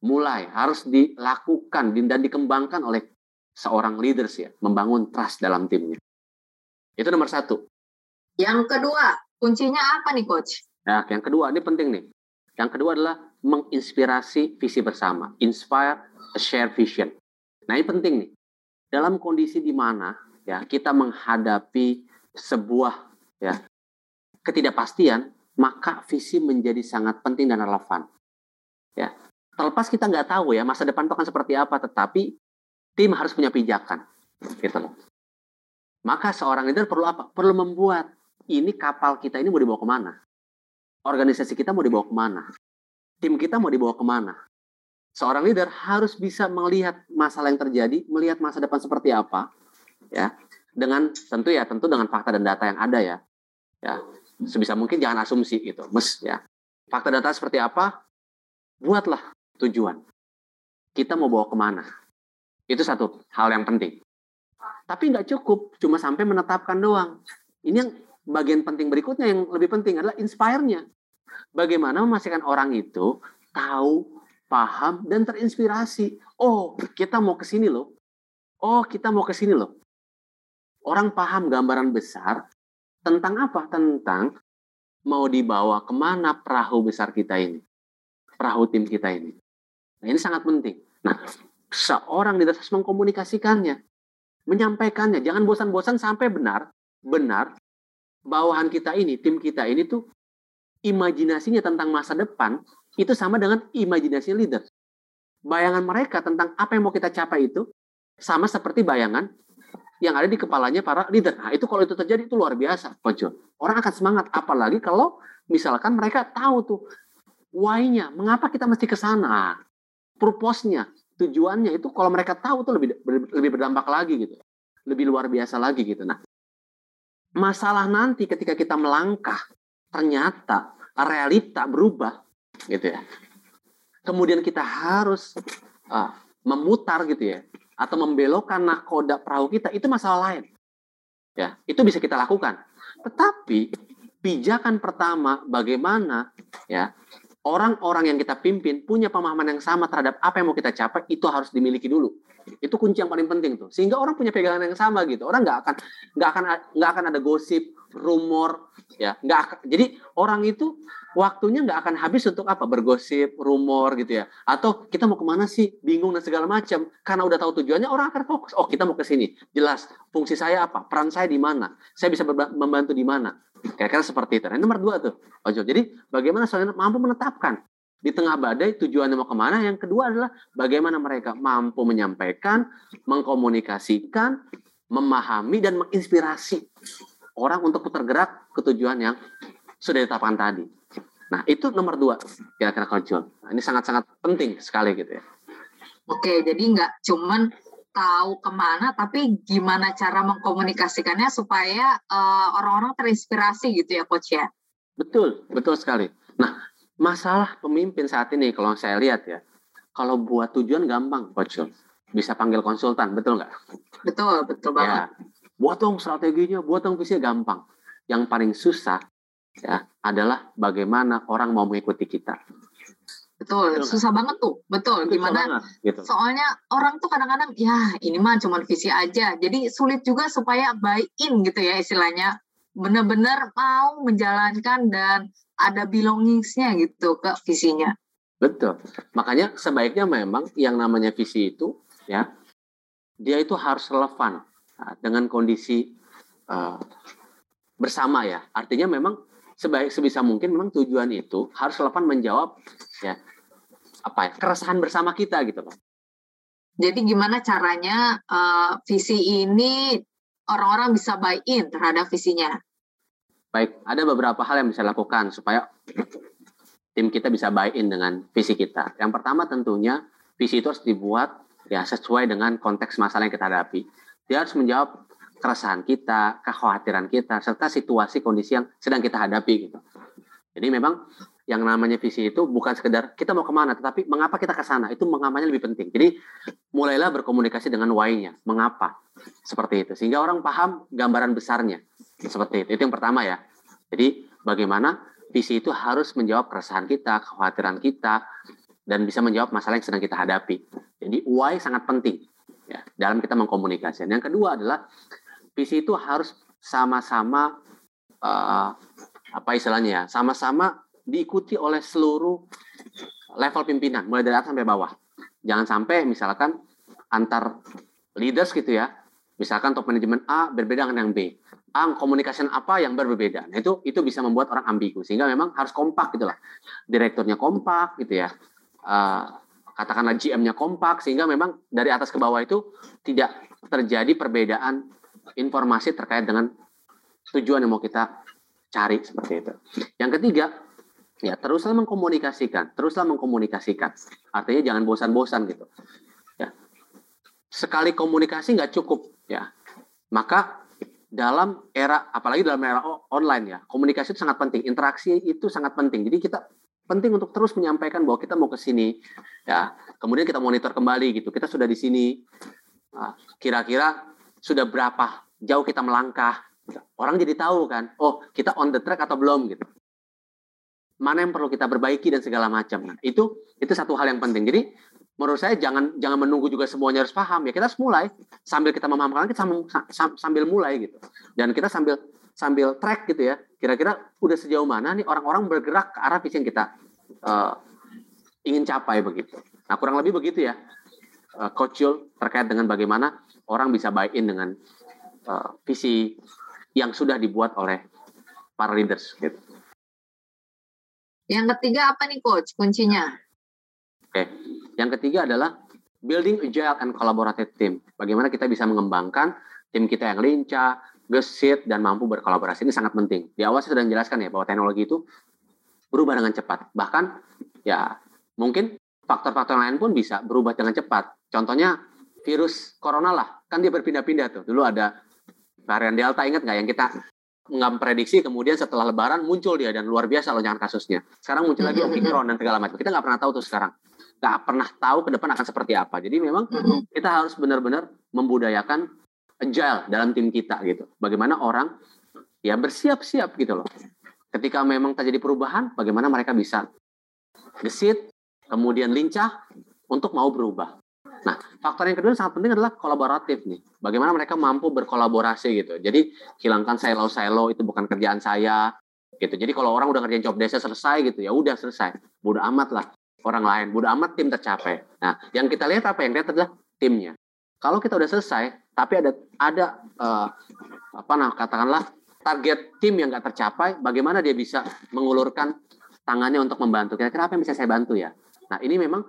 A: mulai harus dilakukan dan dikembangkan oleh seorang leaders ya membangun trust dalam timnya itu nomor satu
C: yang kedua kuncinya apa nih coach
A: ya yang kedua ini penting nih yang kedua adalah menginspirasi visi bersama, inspire a share vision. Nah ini penting nih, dalam kondisi di mana ya kita menghadapi sebuah ya ketidakpastian, maka visi menjadi sangat penting dan relevan. Ya, terlepas kita nggak tahu ya masa depan itu akan seperti apa, tetapi tim harus punya pijakan, gitu loh. Maka seorang leader perlu apa? Perlu membuat ini kapal kita ini mau dibawa ke mana? Organisasi kita mau dibawa ke mana? tim kita mau dibawa ke mana. Seorang leader harus bisa melihat masalah yang terjadi, melihat masa depan seperti apa, ya, dengan tentu ya tentu dengan fakta dan data yang ada ya, ya, sebisa mungkin jangan asumsi gitu, mes ya. Fakta data seperti apa, buatlah tujuan. Kita mau bawa ke mana? Itu satu hal yang penting. Tapi nggak cukup cuma sampai menetapkan doang. Ini yang bagian penting berikutnya yang lebih penting adalah inspire-nya. Bagaimana memastikan orang itu tahu, paham, dan terinspirasi. Oh, kita mau ke sini loh. Oh, kita mau ke sini loh. Orang paham gambaran besar, Tentang apa? Tentang mau dibawa ke mana perahu besar kita ini. Perahu tim kita ini. Nah, ini sangat penting. Nah, seorang leader harus mengkomunikasikannya. Menyampaikannya. Jangan bosan-bosan sampai benar. Benar. Bawahan kita ini, tim kita ini tuh imajinasinya tentang masa depan itu sama dengan imajinasi leader. Bayangan mereka tentang apa yang mau kita capai itu sama seperti bayangan yang ada di kepalanya para leader. Nah, itu kalau itu terjadi itu luar biasa, Coach Orang akan semangat apalagi kalau misalkan mereka tahu tuh why-nya, mengapa kita mesti ke sana. Purpose-nya, tujuannya itu kalau mereka tahu tuh lebih lebih berdampak lagi gitu. Lebih luar biasa lagi gitu. Nah, masalah nanti ketika kita melangkah ternyata realita berubah gitu ya. Kemudian kita harus uh, memutar gitu ya atau membelokkan nahkoda perahu kita itu masalah lain. Ya, itu bisa kita lakukan. Tetapi pijakan pertama bagaimana ya orang-orang yang kita pimpin punya pemahaman yang sama terhadap apa yang mau kita capai itu harus dimiliki dulu. Itu kunci yang paling penting tuh. Sehingga orang punya pegangan yang sama gitu. Orang nggak akan nggak akan nggak akan ada gosip, rumor, ya. Nggak. Jadi orang itu waktunya nggak akan habis untuk apa? Bergosip rumor gitu ya. Atau kita mau ke mana sih? Bingung dan segala macam. Karena udah tahu tujuannya orang akan fokus. Oh kita mau ke sini. Jelas fungsi saya apa? Peran saya di mana? Saya bisa membantu di mana kira-kira seperti itu. Nah, nomor dua tuh ojo. Jadi bagaimana soalnya mampu menetapkan? Di tengah badai tujuannya mau ke mana? Yang kedua adalah bagaimana mereka mampu menyampaikan mengkomunikasikan memahami dan menginspirasi orang untuk tergerak ke tujuan yang sudah ditetapkan tadi. Nah, itu nomor dua kira-kira konjol. Nah, ini sangat-sangat penting sekali gitu ya.
C: Oke, jadi nggak cuman tahu ke mana, tapi gimana cara mengkomunikasikannya supaya uh, orang-orang terinspirasi gitu ya, Coach ya?
A: Betul, betul sekali. Nah, masalah pemimpin saat ini kalau saya lihat ya, kalau buat tujuan gampang, Coach. Bisa panggil konsultan, betul nggak?
C: Betul, betul ya. banget. Ya,
A: buat dong strateginya, buat dong visinya gampang. Yang paling susah ya adalah bagaimana orang mau mengikuti kita.
C: Betul, betul susah banget tuh. Betul, gimana? gitu. Soalnya orang tuh kadang-kadang ya ini mah cuma visi aja. Jadi sulit juga supaya buy in gitu ya istilahnya. Benar-benar mau menjalankan dan ada belongingsnya gitu ke visinya.
A: Betul. Makanya sebaiknya memang yang namanya visi itu ya dia itu harus relevan nah, dengan kondisi uh, bersama ya. Artinya memang sebaik sebisa mungkin memang tujuan itu harus relevan menjawab ya apa ya keresahan bersama kita gitu loh.
C: Jadi gimana caranya uh, visi ini orang-orang bisa buy in terhadap visinya?
A: Baik, ada beberapa hal yang bisa dilakukan supaya tim kita bisa buy in dengan visi kita. Yang pertama tentunya visi itu harus dibuat ya sesuai dengan konteks masalah yang kita hadapi. Dia harus menjawab keresahan kita, kekhawatiran kita, serta situasi kondisi yang sedang kita hadapi gitu. Jadi memang yang namanya visi itu bukan sekedar kita mau ke mana, tetapi mengapa kita ke sana itu mengamanya lebih penting. Jadi mulailah berkomunikasi dengan why-nya, mengapa seperti itu, sehingga orang paham gambaran besarnya seperti itu. Itu yang pertama ya. Jadi bagaimana visi itu harus menjawab keresahan kita, kekhawatiran kita, dan bisa menjawab masalah yang sedang kita hadapi. Jadi why sangat penting ya dalam kita mengkomunikasikan. Yang kedua adalah visi itu harus sama-sama uh, apa istilahnya ya, sama-sama diikuti oleh seluruh level pimpinan, mulai dari atas sampai bawah. Jangan sampai misalkan antar leaders gitu ya, misalkan top manajemen A berbeda dengan yang B. A komunikasi apa yang berbeda. Nah, itu itu bisa membuat orang ambigu sehingga memang harus kompak gitu lah. Direkturnya kompak gitu ya. Uh, katakanlah GM-nya kompak sehingga memang dari atas ke bawah itu tidak terjadi perbedaan informasi terkait dengan tujuan yang mau kita cari seperti itu. Yang ketiga, ya teruslah mengkomunikasikan, teruslah mengkomunikasikan. Artinya jangan bosan-bosan gitu. Ya. Sekali komunikasi nggak cukup, ya. Maka dalam era, apalagi dalam era online ya, komunikasi itu sangat penting, interaksi itu sangat penting. Jadi kita penting untuk terus menyampaikan bahwa kita mau ke sini, ya. Kemudian kita monitor kembali gitu. Kita sudah di sini. Nah, kira-kira sudah berapa jauh kita melangkah. Orang jadi tahu kan, oh kita on the track atau belum gitu. Mana yang perlu kita perbaiki dan segala macam. Nah, itu itu satu hal yang penting. Jadi menurut saya jangan jangan menunggu juga semuanya harus paham ya kita harus mulai sambil kita memahamkan kita sambil, mulai gitu dan kita sambil sambil track gitu ya. Kira-kira udah sejauh mana nih orang-orang bergerak ke arah visi yang kita uh, ingin capai begitu. Nah kurang lebih begitu ya, uh, terkait dengan bagaimana orang bisa buy in dengan uh, visi yang sudah dibuat oleh para leaders. Gitu.
C: Yang ketiga apa nih Coach kuncinya?
A: Oke, yang ketiga adalah building agile and collaborative team. Bagaimana kita bisa mengembangkan tim kita yang lincah, gesit, dan mampu berkolaborasi. Ini sangat penting. Di awal saya sudah menjelaskan ya bahwa teknologi itu berubah dengan cepat. Bahkan ya mungkin faktor-faktor lain pun bisa berubah dengan cepat. Contohnya virus corona lah, kan dia berpindah-pindah tuh. Dulu ada varian delta, ingat nggak yang kita nggak prediksi kemudian setelah lebaran muncul dia dan luar biasa lonjakan kasusnya. Sekarang muncul lagi omikron dan segala macam. Kita nggak pernah tahu tuh sekarang. Nggak pernah tahu ke depan akan seperti apa. Jadi memang kita harus benar-benar membudayakan agile dalam tim kita gitu. Bagaimana orang ya bersiap-siap gitu loh. Ketika memang terjadi perubahan, bagaimana mereka bisa gesit, kemudian lincah untuk mau berubah. Nah, faktor yang kedua yang sangat penting adalah kolaboratif nih. Bagaimana mereka mampu berkolaborasi gitu. Jadi hilangkan silo-silo itu bukan kerjaan saya gitu. Jadi kalau orang udah ngerjain job desa selesai gitu, ya udah selesai. Bodoh amat lah orang lain. Bodoh amat tim tercapai. Nah, yang kita lihat apa? Yang lihat adalah timnya. Kalau kita udah selesai, tapi ada ada uh, apa nah katakanlah target tim yang nggak tercapai, bagaimana dia bisa mengulurkan tangannya untuk membantu? Kira-kira apa yang bisa saya bantu ya? Nah, ini memang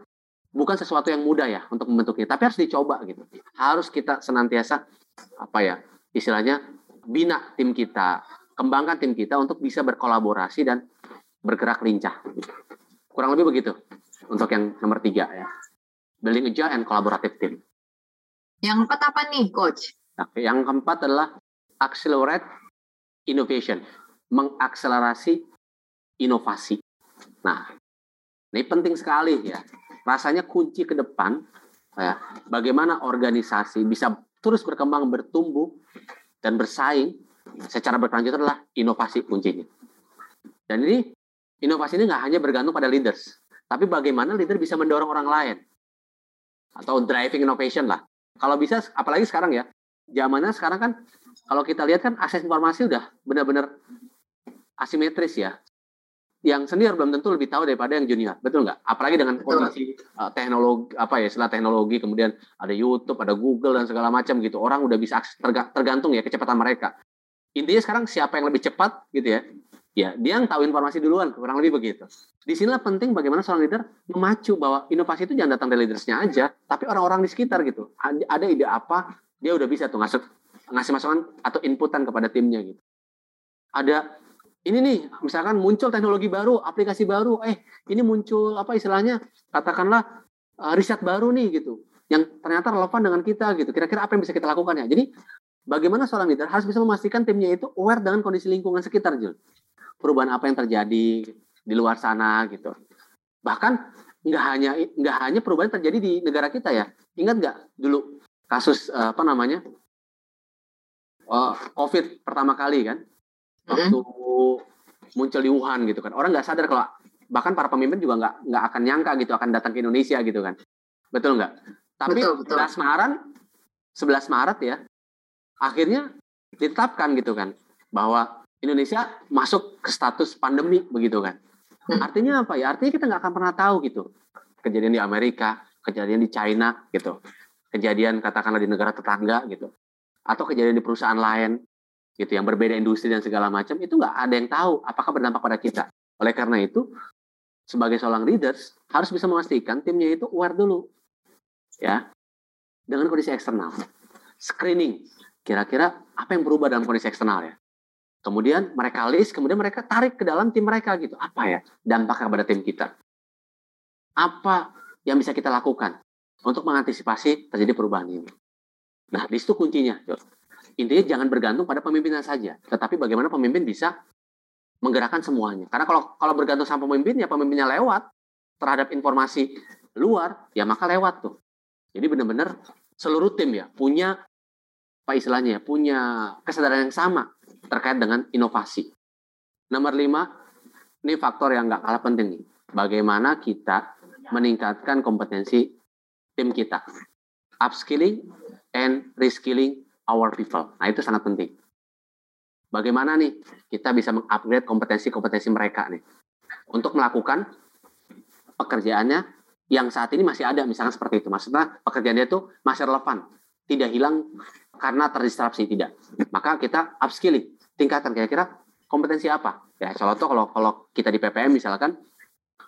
A: bukan sesuatu yang mudah ya untuk membentuknya, tapi harus dicoba gitu. Harus kita senantiasa apa ya istilahnya bina tim kita, kembangkan tim kita untuk bisa berkolaborasi dan bergerak lincah. Kurang lebih begitu untuk yang nomor tiga ya. Building agile and collaborative team.
C: Yang keempat apa nih, Coach?
A: Oke, yang keempat adalah accelerate innovation, mengakselerasi inovasi. Nah, ini penting sekali ya rasanya kunci ke depan ya, bagaimana organisasi bisa terus berkembang, bertumbuh dan bersaing secara berkelanjutan adalah inovasi kuncinya. Dan ini inovasi ini nggak hanya bergantung pada leaders, tapi bagaimana leader bisa mendorong orang lain atau driving innovation lah. Kalau bisa, apalagi sekarang ya, zamannya sekarang kan kalau kita lihat kan akses informasi udah benar-benar asimetris ya yang senior belum tentu lebih tahu daripada yang junior, betul nggak? Apalagi dengan kondisi uh, teknologi apa ya, istilah teknologi, kemudian ada YouTube, ada Google dan segala macam gitu. Orang udah bisa akses, tergantung ya kecepatan mereka. Intinya sekarang siapa yang lebih cepat gitu ya? Ya, dia yang tahu informasi duluan, kurang lebih begitu. Di sinilah penting bagaimana seorang leader memacu bahwa inovasi itu jangan datang dari leadersnya aja, tapi orang-orang di sekitar gitu. Ada ide apa, dia udah bisa tuh ngasih ngasih masukan atau inputan kepada timnya gitu. Ada ini nih misalkan muncul teknologi baru, aplikasi baru, eh ini muncul apa istilahnya katakanlah uh, riset baru nih gitu, yang ternyata relevan dengan kita gitu. Kira-kira apa yang bisa kita lakukan ya? Jadi bagaimana seorang leader harus bisa memastikan timnya itu aware dengan kondisi lingkungan sekitar, Jul. Perubahan apa yang terjadi di luar sana gitu. Bahkan nggak hanya nggak hanya perubahan terjadi di negara kita ya. Ingat nggak dulu kasus uh, apa namanya uh, COVID pertama kali kan? Waktu muncul di Wuhan gitu kan. Orang nggak sadar kalau bahkan para pemimpin juga nggak nggak akan nyangka gitu akan datang ke Indonesia gitu kan. Betul nggak? Tapi betul, betul. 11 Maret 11 Maret ya akhirnya ditetapkan gitu kan bahwa Indonesia masuk ke status pandemi begitu kan. Hmm. artinya apa ya? Artinya kita nggak akan pernah tahu gitu. Kejadian di Amerika kejadian di China gitu. Kejadian katakanlah di negara tetangga gitu. Atau kejadian di perusahaan lain gitu yang berbeda industri dan segala macam itu nggak ada yang tahu apakah berdampak pada kita. Oleh karena itu sebagai seorang leaders harus bisa memastikan timnya itu aware dulu ya dengan kondisi eksternal. Screening kira-kira apa yang berubah dalam kondisi eksternal ya. Kemudian mereka list, kemudian mereka tarik ke dalam tim mereka gitu. Apa ya dampaknya pada tim kita? Apa yang bisa kita lakukan untuk mengantisipasi terjadi perubahan ini? Nah, di situ kuncinya. Intinya jangan bergantung pada pemimpinnya saja, tetapi bagaimana pemimpin bisa menggerakkan semuanya. Karena kalau kalau bergantung sama pemimpin ya pemimpinnya lewat terhadap informasi luar, ya maka lewat tuh. Jadi benar-benar seluruh tim ya punya apa istilahnya ya, punya kesadaran yang sama terkait dengan inovasi. Nomor lima, ini faktor yang nggak kalah penting nih. Bagaimana kita meningkatkan kompetensi tim kita. Upskilling and reskilling our people. Nah, itu sangat penting. bagaimana nih kita bisa mengupgrade kompetensi-kompetensi mereka nih? Untuk melakukan pekerjaannya yang saat ini masih ada misalnya seperti itu. Maksudnya pekerjaan dia itu masih relevan tidak hilang karena terdistraksi tidak. Maka kita upskilling tingkatan kira-kira kompetensi apa? Ya contoh kalau kalau kita di PPM misalkan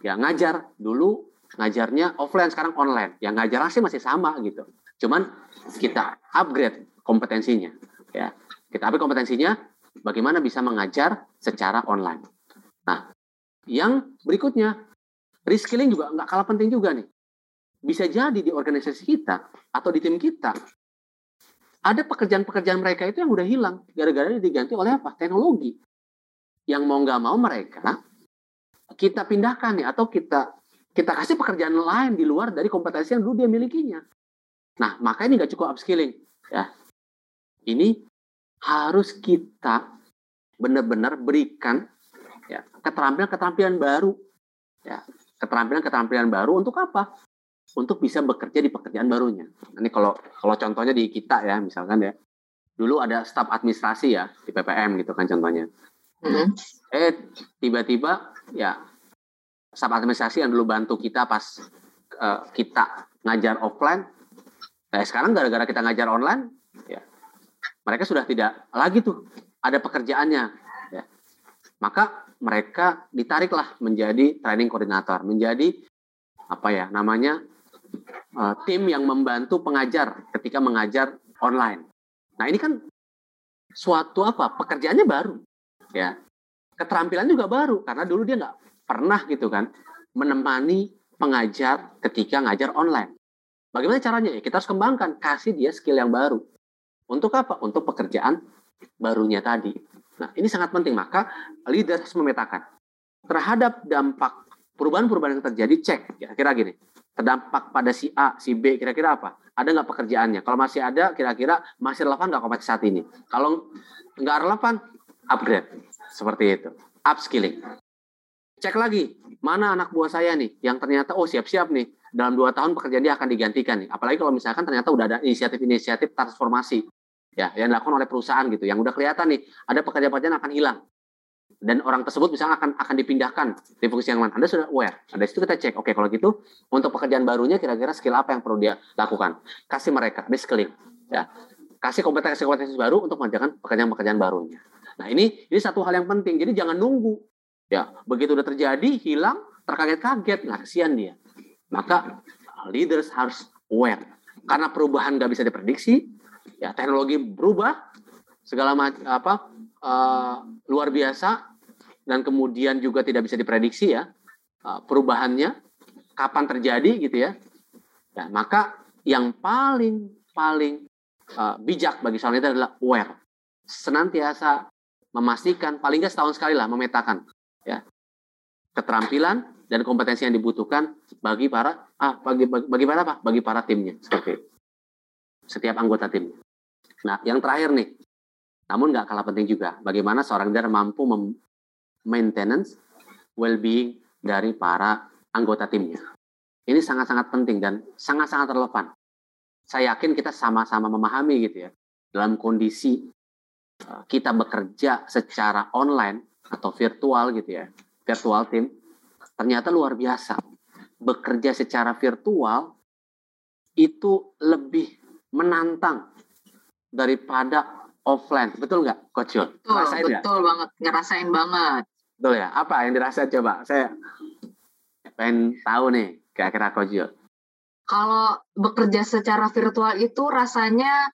A: ya ngajar dulu ngajarnya offline sekarang online. Yang ngajar sih masih sama gitu. Cuman kita upgrade kompetensinya ya kita upgrade kompetensinya bagaimana bisa mengajar secara online nah yang berikutnya Reskilling juga nggak kalah penting juga nih. Bisa jadi di organisasi kita atau di tim kita ada pekerjaan-pekerjaan mereka itu yang udah hilang gara-gara diganti oleh apa? Teknologi. Yang mau nggak mau mereka kita pindahkan nih atau kita kita kasih pekerjaan lain di luar dari kompetensi yang dulu dia milikinya. Nah, maka ini nggak cukup upskilling ya. Ini harus kita benar-benar berikan ya keterampilan-keterampilan baru ya keterampilan-keterampilan baru untuk apa? Untuk bisa bekerja di pekerjaan barunya. Ini kalau kalau contohnya di kita ya, misalkan ya, dulu ada staf administrasi ya di PPM gitu kan contohnya. Mm-hmm. Eh tiba-tiba ya staf administrasi yang dulu bantu kita pas uh, kita ngajar offline, nah sekarang gara-gara kita ngajar online, ya mereka sudah tidak lagi tuh ada pekerjaannya. Ya. Maka mereka ditariklah menjadi training koordinator, menjadi apa ya namanya uh, tim yang membantu pengajar ketika mengajar online. Nah ini kan suatu apa pekerjaannya baru, ya keterampilan juga baru karena dulu dia nggak pernah gitu kan menemani pengajar ketika ngajar online. Bagaimana caranya? Ya kita harus kembangkan, kasih dia skill yang baru. Untuk apa? Untuk pekerjaan barunya tadi. Nah, ini sangat penting. Maka leader harus memetakan terhadap dampak perubahan-perubahan yang terjadi. Cek, kira-kira gini. Terdampak pada si A, si B, kira-kira apa? Ada nggak pekerjaannya? Kalau masih ada, kira-kira masih relevan nggak kompetisi saat ini? Kalau nggak relevan, upgrade. Seperti itu. Upskilling. Cek lagi, mana anak buah saya nih yang ternyata, oh siap-siap nih, dalam dua tahun pekerjaan dia akan digantikan nih. Apalagi kalau misalkan ternyata udah ada inisiatif-inisiatif transformasi ya yang dilakukan oleh perusahaan gitu. Yang udah kelihatan nih ada pekerjaan-pekerjaan akan hilang. Dan orang tersebut misalnya akan akan dipindahkan di fungsi yang lain. Anda sudah aware? Ada situ kita cek. Oke kalau gitu untuk pekerjaan barunya kira-kira skill apa yang perlu dia lakukan? Kasih mereka skilling ya. Kasih kompetensi-kompetensi baru untuk mengerjakan pekerjaan-pekerjaan barunya. Nah ini ini satu hal yang penting. Jadi jangan nunggu. Ya begitu udah terjadi hilang terkaget-kaget nggak kasihan dia. Maka leaders harus aware. Karena perubahan nggak bisa diprediksi ya teknologi berubah segala macam apa uh, luar biasa dan kemudian juga tidak bisa diprediksi ya uh, perubahannya kapan terjadi gitu ya. ya maka yang paling paling uh, bijak bagi seorang itu adalah aware senantiasa memastikan paling nggak setahun sekali lah memetakan ya keterampilan dan kompetensi yang dibutuhkan bagi para ah bagi bagi, bagi para apa bagi para timnya seperti itu. setiap anggota timnya Nah, yang terakhir nih, namun nggak kalah penting juga, bagaimana seorang leader mampu maintenance well-being dari para anggota timnya. Ini sangat-sangat penting dan sangat-sangat relevan. Saya yakin kita sama-sama memahami gitu ya, dalam kondisi eh, kita bekerja secara online atau virtual gitu ya, virtual team, ternyata luar biasa. Bekerja secara virtual itu lebih menantang daripada offline. Betul nggak, Coach Yul?
C: Betul, betul gak? banget. Ngerasain banget.
A: Betul ya? Apa yang dirasain coba? Saya pengen tahu nih, kira-kira Coach Yul.
C: Kalau bekerja secara virtual itu rasanya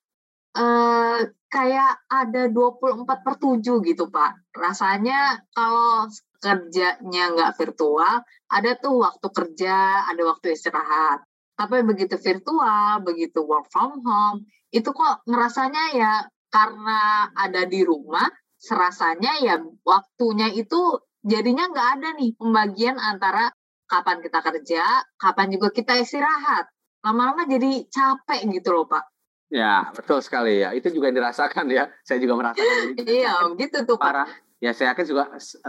C: eh, kayak ada 24 per 7 gitu, Pak. Rasanya kalau kerjanya nggak virtual, ada tuh waktu kerja, ada waktu istirahat. Tapi begitu virtual, begitu work from home, itu kok ngerasanya ya karena ada di rumah, serasanya ya waktunya itu jadinya nggak ada nih pembagian antara kapan kita kerja, kapan juga kita istirahat. Lama-lama jadi capek gitu loh Pak.
A: Ya, betul sekali ya. Itu juga yang dirasakan ya. Saya juga merasakan. [laughs]
C: iya, gitu tuh Pak. Parah.
A: Ya, saya yakin juga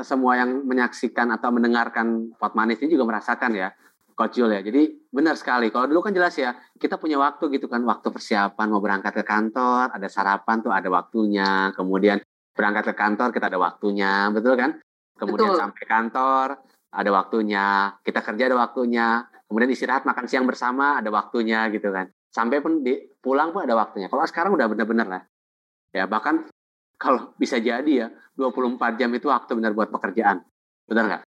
A: semua yang menyaksikan atau mendengarkan Pot Manis ini juga merasakan ya Coach Jul ya. Jadi benar sekali. Kalau dulu kan jelas ya, kita punya waktu gitu kan, waktu persiapan mau berangkat ke kantor, ada sarapan tuh ada waktunya. Kemudian berangkat ke kantor kita ada waktunya, betul kan? Kemudian
C: Betul.
A: sampai kantor ada waktunya, kita kerja ada waktunya, kemudian istirahat makan siang bersama ada waktunya gitu kan. Sampai pun di, pulang pun ada waktunya. Kalau sekarang udah benar-benar lah. Ya bahkan kalau bisa jadi ya 24 jam itu waktu benar buat pekerjaan. Benar nggak?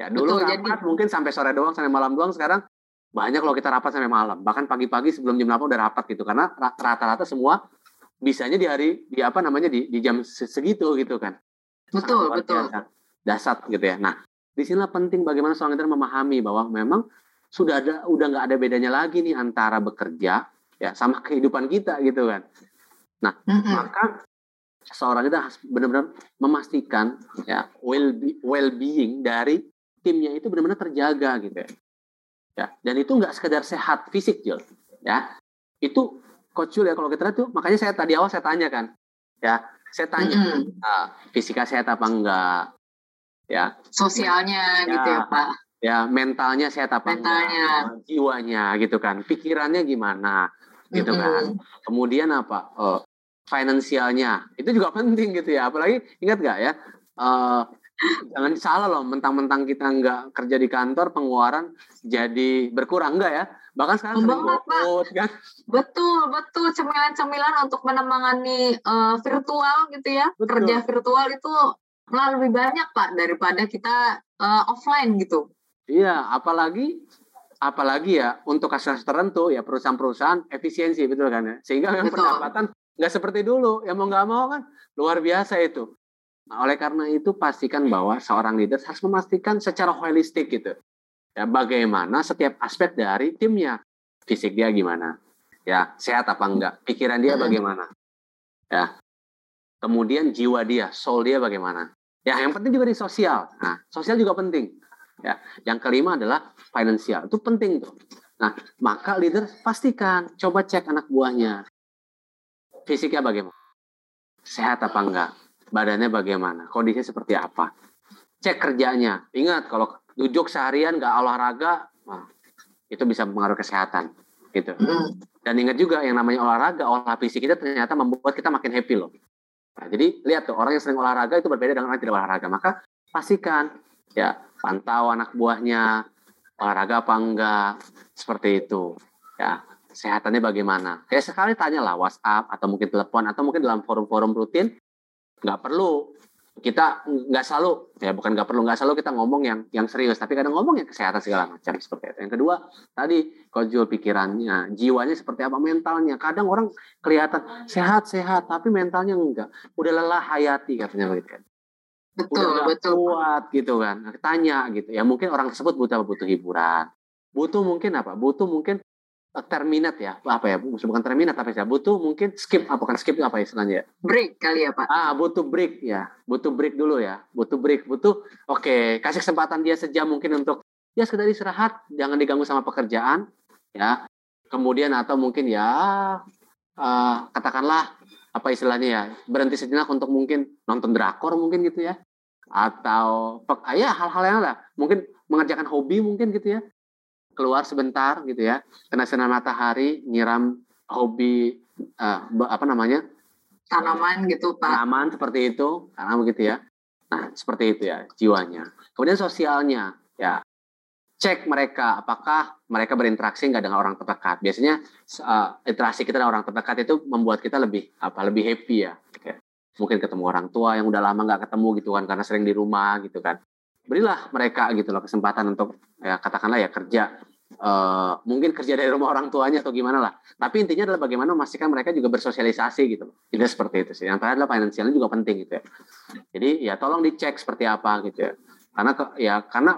A: Ya dulu
C: Betul,
A: rapat
C: jadi-
A: mungkin sampai sore doang, sampai malam doang. Sekarang banyak kalau kita rapat sampai malam. Bahkan pagi-pagi sebelum jam 8 udah rapat gitu. Karena ra- rata-rata semua bisanya di hari di apa namanya di, di jam se- segitu gitu kan.
C: Betul,
A: Sangat
C: betul.
A: biasa. Dasar gitu ya. Nah, di sinilah penting bagaimana seorang leader memahami bahwa memang sudah ada udah nggak ada bedanya lagi nih antara bekerja ya sama kehidupan kita gitu kan.
C: Mm-mm.
A: Maka seorang itu harus benar-benar memastikan ya well well being dari timnya itu benar-benar terjaga gitu ya. Ya, dan itu nggak sekedar sehat fisik Jul. Ya. Itu coach Jul ya kalau kita lihat tuh makanya saya tadi awal saya tanya kan. Ya, saya tanya
C: Mm-mm.
A: ah, fisika sehat apa enggak? Ya,
C: Sosialnya
A: Ya.
C: gitu ya Pak.
A: ya mentalnya sehat apa
C: Mentalnya.
A: enggak? Jiwanya gitu kan. Pikirannya gimana? Gitu kan.
C: Mm-mm.
A: Kemudian apa? Eh, finansialnya itu juga penting gitu ya. Apalagi ingat nggak ya? eh, jangan salah loh, mentang-mentang kita nggak kerja di kantor, pengeluaran jadi berkurang enggak ya? Bahkan sekarang sering. GoFood kan?
C: Betul, betul. Cemilan-cemilan untuk menemangani eh, virtual gitu ya.
A: Betul.
C: Kerja virtual itu malah lebih banyak Pak daripada kita eh, offline gitu.
A: Iya, apalagi apalagi ya untuk kasus tertentu ya perusahaan-perusahaan efisiensi betul kan ya. Sehingga memang
C: Betul.
A: pendapatan nggak seperti dulu. Ya mau nggak mau kan luar biasa itu. Nah, oleh karena itu pastikan bahwa seorang leader harus memastikan secara holistik gitu. Ya bagaimana setiap aspek dari timnya. Fisik dia gimana? Ya, sehat apa enggak? Pikiran dia
C: Mm-mm.
A: bagaimana? Ya. Kemudian jiwa dia, soul dia bagaimana? Ya, yang penting juga di sosial. Nah, sosial juga penting. Ya, yang kelima adalah finansial. Itu penting tuh. Nah, maka leader pastikan, coba cek anak buahnya. Fisiknya bagaimana? Sehat apa enggak? Badannya bagaimana? Kondisinya seperti apa? Cek kerjanya. Ingat, kalau duduk seharian nggak olahraga, wah, itu bisa mempengaruhi kesehatan. Gitu.
C: Mm.
A: Dan ingat juga yang namanya olahraga, olah fisik kita ternyata membuat kita makin happy loh. Nah, jadi lihat tuh orang yang sering olahraga itu berbeda dengan orang yang tidak olahraga. Maka pastikan ya pantau anak buahnya olahraga apa enggak seperti itu. Ya sehatannya bagaimana? Ya sekali tanyalah WhatsApp atau mungkin telepon atau mungkin dalam forum-forum rutin nggak perlu. Kita nggak selalu ya bukan nggak perlu nggak selalu kita ngomong yang yang serius. Tapi kadang ngomong yang kesehatan segala macam seperti itu. Yang kedua tadi kojul pikirannya jiwanya seperti apa mentalnya. Kadang orang kelihatan sehat sehat tapi mentalnya enggak. Udah lelah hayati katanya begitu. Kan udah
C: Betul,
A: nggak
C: betul.
A: kuat gitu kan tanya gitu. Ya mungkin orang tersebut butuh butuh hiburan. Butuh mungkin apa? Butuh mungkin eh, terminate ya apa ya bukan terminate tapi ya butuh mungkin skip apa bukan skip apa istilahnya ya
C: Break kali ya Pak.
A: Ah, butuh break ya. Butuh break dulu ya. Butuh break. Butuh oke, kasih kesempatan dia sejam mungkin untuk ya sekedar istirahat, jangan diganggu sama pekerjaan ya. Kemudian atau mungkin ya eh, katakanlah apa istilahnya ya, berhenti sejenak untuk mungkin nonton drakor mungkin gitu ya. Atau ah, ya hal-hal yang lah, mungkin mengerjakan hobi mungkin gitu ya. Keluar sebentar gitu ya, kena sinar matahari, nyiram hobi be- apa namanya?
C: Tanaman gitu Pak.
A: tanaman seperti itu karena begitu ya. Nah seperti itu ya jiwanya. Kemudian sosialnya ya. Cek mereka apakah mereka berinteraksi nggak dengan orang terdekat. Biasanya uh, interaksi kita dengan orang terdekat itu membuat kita lebih apa lebih happy ya. Mungkin ketemu orang tua yang udah lama nggak ketemu gitu kan karena sering di rumah gitu kan. Berilah mereka gitu loh kesempatan untuk ya katakanlah ya kerja eh, mungkin kerja dari rumah orang tuanya atau gimana lah tapi intinya adalah bagaimana memastikan mereka juga bersosialisasi gitu. Itu seperti itu sih. Yang terakhir adalah finansialnya juga penting gitu ya. Jadi ya tolong dicek seperti apa gitu ya. Karena ya karena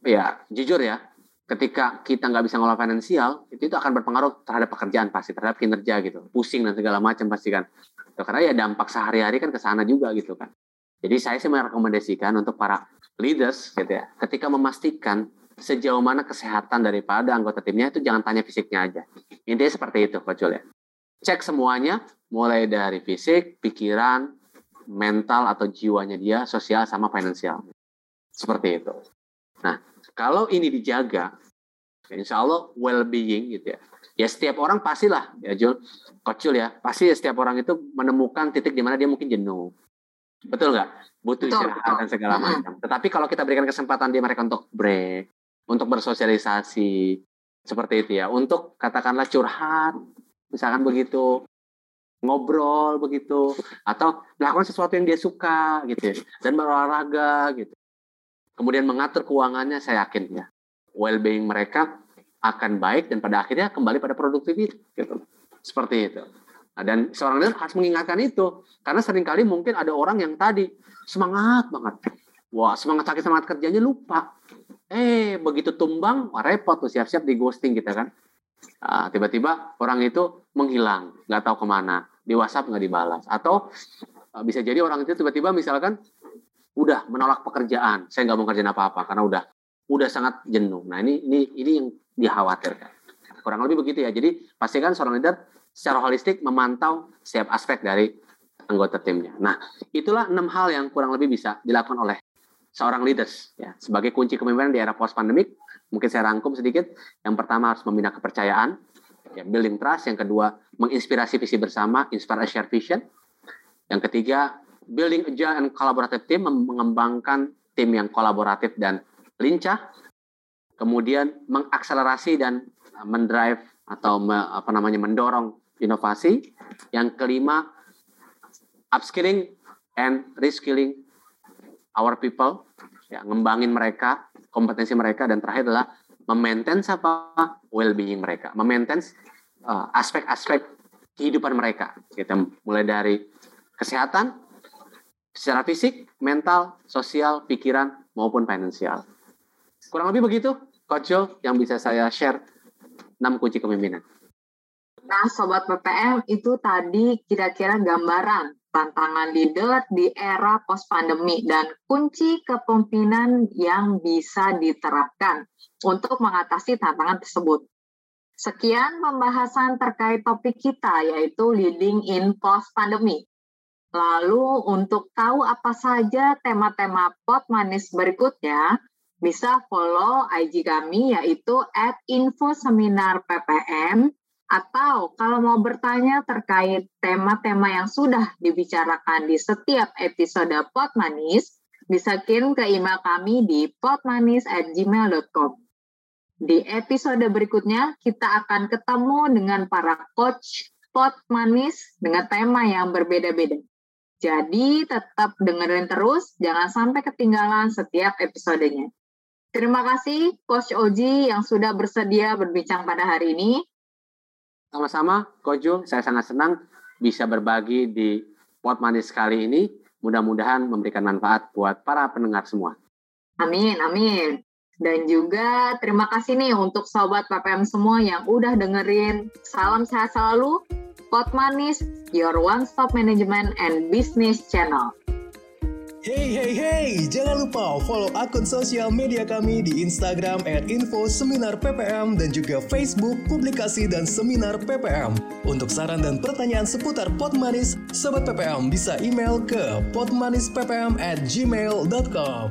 A: ya jujur ya ketika kita nggak bisa ngolah finansial itu itu akan berpengaruh terhadap pekerjaan pasti terhadap kinerja gitu pusing dan segala macam pasti kan karena ya dampak sehari-hari kan ke sana juga gitu kan jadi saya sih merekomendasikan untuk para leaders gitu ya ketika memastikan sejauh mana kesehatan daripada anggota timnya itu jangan tanya fisiknya aja. Intinya seperti itu Coach Jul ya cek semuanya mulai dari fisik pikiran mental atau jiwanya dia sosial sama finansial. Seperti itu. Nah kalau ini dijaga insya Allah well-being gitu ya. Ya setiap orang pastilah ya Jul. Coach Jul ya pasti setiap orang itu menemukan titik di mana dia mungkin jenuh. Betul nggak? Butuh betul, istirahat betul. dan segala macam. Tetapi kalau kita berikan kesempatan dia mereka untuk break, untuk bersosialisasi, seperti itu ya. Untuk katakanlah curhat, misalkan begitu, ngobrol begitu, atau melakukan sesuatu yang dia suka gitu ya, dan berolahraga gitu. Kemudian mengatur keuangannya, saya yakin ya, well-being mereka akan baik dan pada akhirnya kembali pada produktivitas gitu. Seperti itu. Nah, dan seorang leader harus mengingatkan itu karena sering kali mungkin ada orang yang tadi semangat banget. Wah, semangat sakit semangat kerjanya lupa. Eh, begitu tumbang, wah repot tuh siap-siap di ghosting kita kan. Nah, tiba-tiba orang itu menghilang, nggak tahu ke mana. Di WhatsApp nggak dibalas. Atau uh, bisa jadi orang itu tiba-tiba misalkan udah menolak pekerjaan. Saya nggak mau kerjain apa-apa karena udah udah sangat jenuh. Nah ini ini ini yang dikhawatirkan. Kurang lebih begitu ya. Jadi pastikan seorang leader secara holistik memantau setiap aspek dari anggota timnya. Nah, itulah enam hal yang kurang lebih bisa dilakukan oleh seorang leaders ya sebagai kunci kepemimpinan di era post pandemic. Mungkin saya rangkum sedikit. Yang pertama harus membina kepercayaan, ya, building trust. Yang kedua, menginspirasi visi bersama, inspire a vision. Yang ketiga, building agile and collaborative team, mengembangkan tim yang kolaboratif dan lincah. Kemudian mengakselerasi dan mendrive atau me, apa namanya mendorong inovasi. Yang kelima, upskilling and reskilling our people, ya, ngembangin mereka, kompetensi mereka, dan terakhir adalah memaintain apa well-being mereka, memaintain uh, aspek-aspek kehidupan mereka. Kita mulai dari kesehatan, secara fisik, mental, sosial, pikiran, maupun finansial. Kurang lebih begitu, Coach Joe, yang bisa saya share 6 kunci kepemimpinan.
C: Nah, Sobat PPM itu tadi kira-kira gambaran tantangan leader di era post-pandemi dan kunci kepemimpinan yang bisa diterapkan untuk mengatasi tantangan tersebut. Sekian pembahasan terkait topik kita yaitu leading in post-pandemic. Lalu untuk tahu apa saja tema-tema pot manis berikutnya, bisa follow IG kami yaitu at info seminar PPM atau kalau mau bertanya terkait tema-tema yang sudah dibicarakan di setiap episode Pot Manis, bisa kirim ke email kami di potmanis@gmail.com. Di episode berikutnya, kita akan ketemu dengan para coach Pot Manis dengan tema yang berbeda-beda. Jadi tetap dengerin terus, jangan sampai ketinggalan setiap episodenya. Terima kasih Coach Oji yang sudah bersedia berbincang pada hari ini.
A: Sama-sama, Kojo, saya sangat senang bisa berbagi di Pot Manis kali ini. Mudah-mudahan memberikan manfaat buat para pendengar semua.
C: Amin, amin. Dan juga terima kasih nih untuk sobat PPM semua yang udah dengerin. Salam sehat selalu. Pot Manis, your one-stop management and business channel.
B: Hey hey hey, jangan lupa follow akun sosial media kami di Instagram at info seminar PPM dan juga Facebook publikasi dan seminar PPM. Untuk saran dan pertanyaan seputar Pot Manis, Sobat PPM bisa email ke potmanisppm at gmail.com.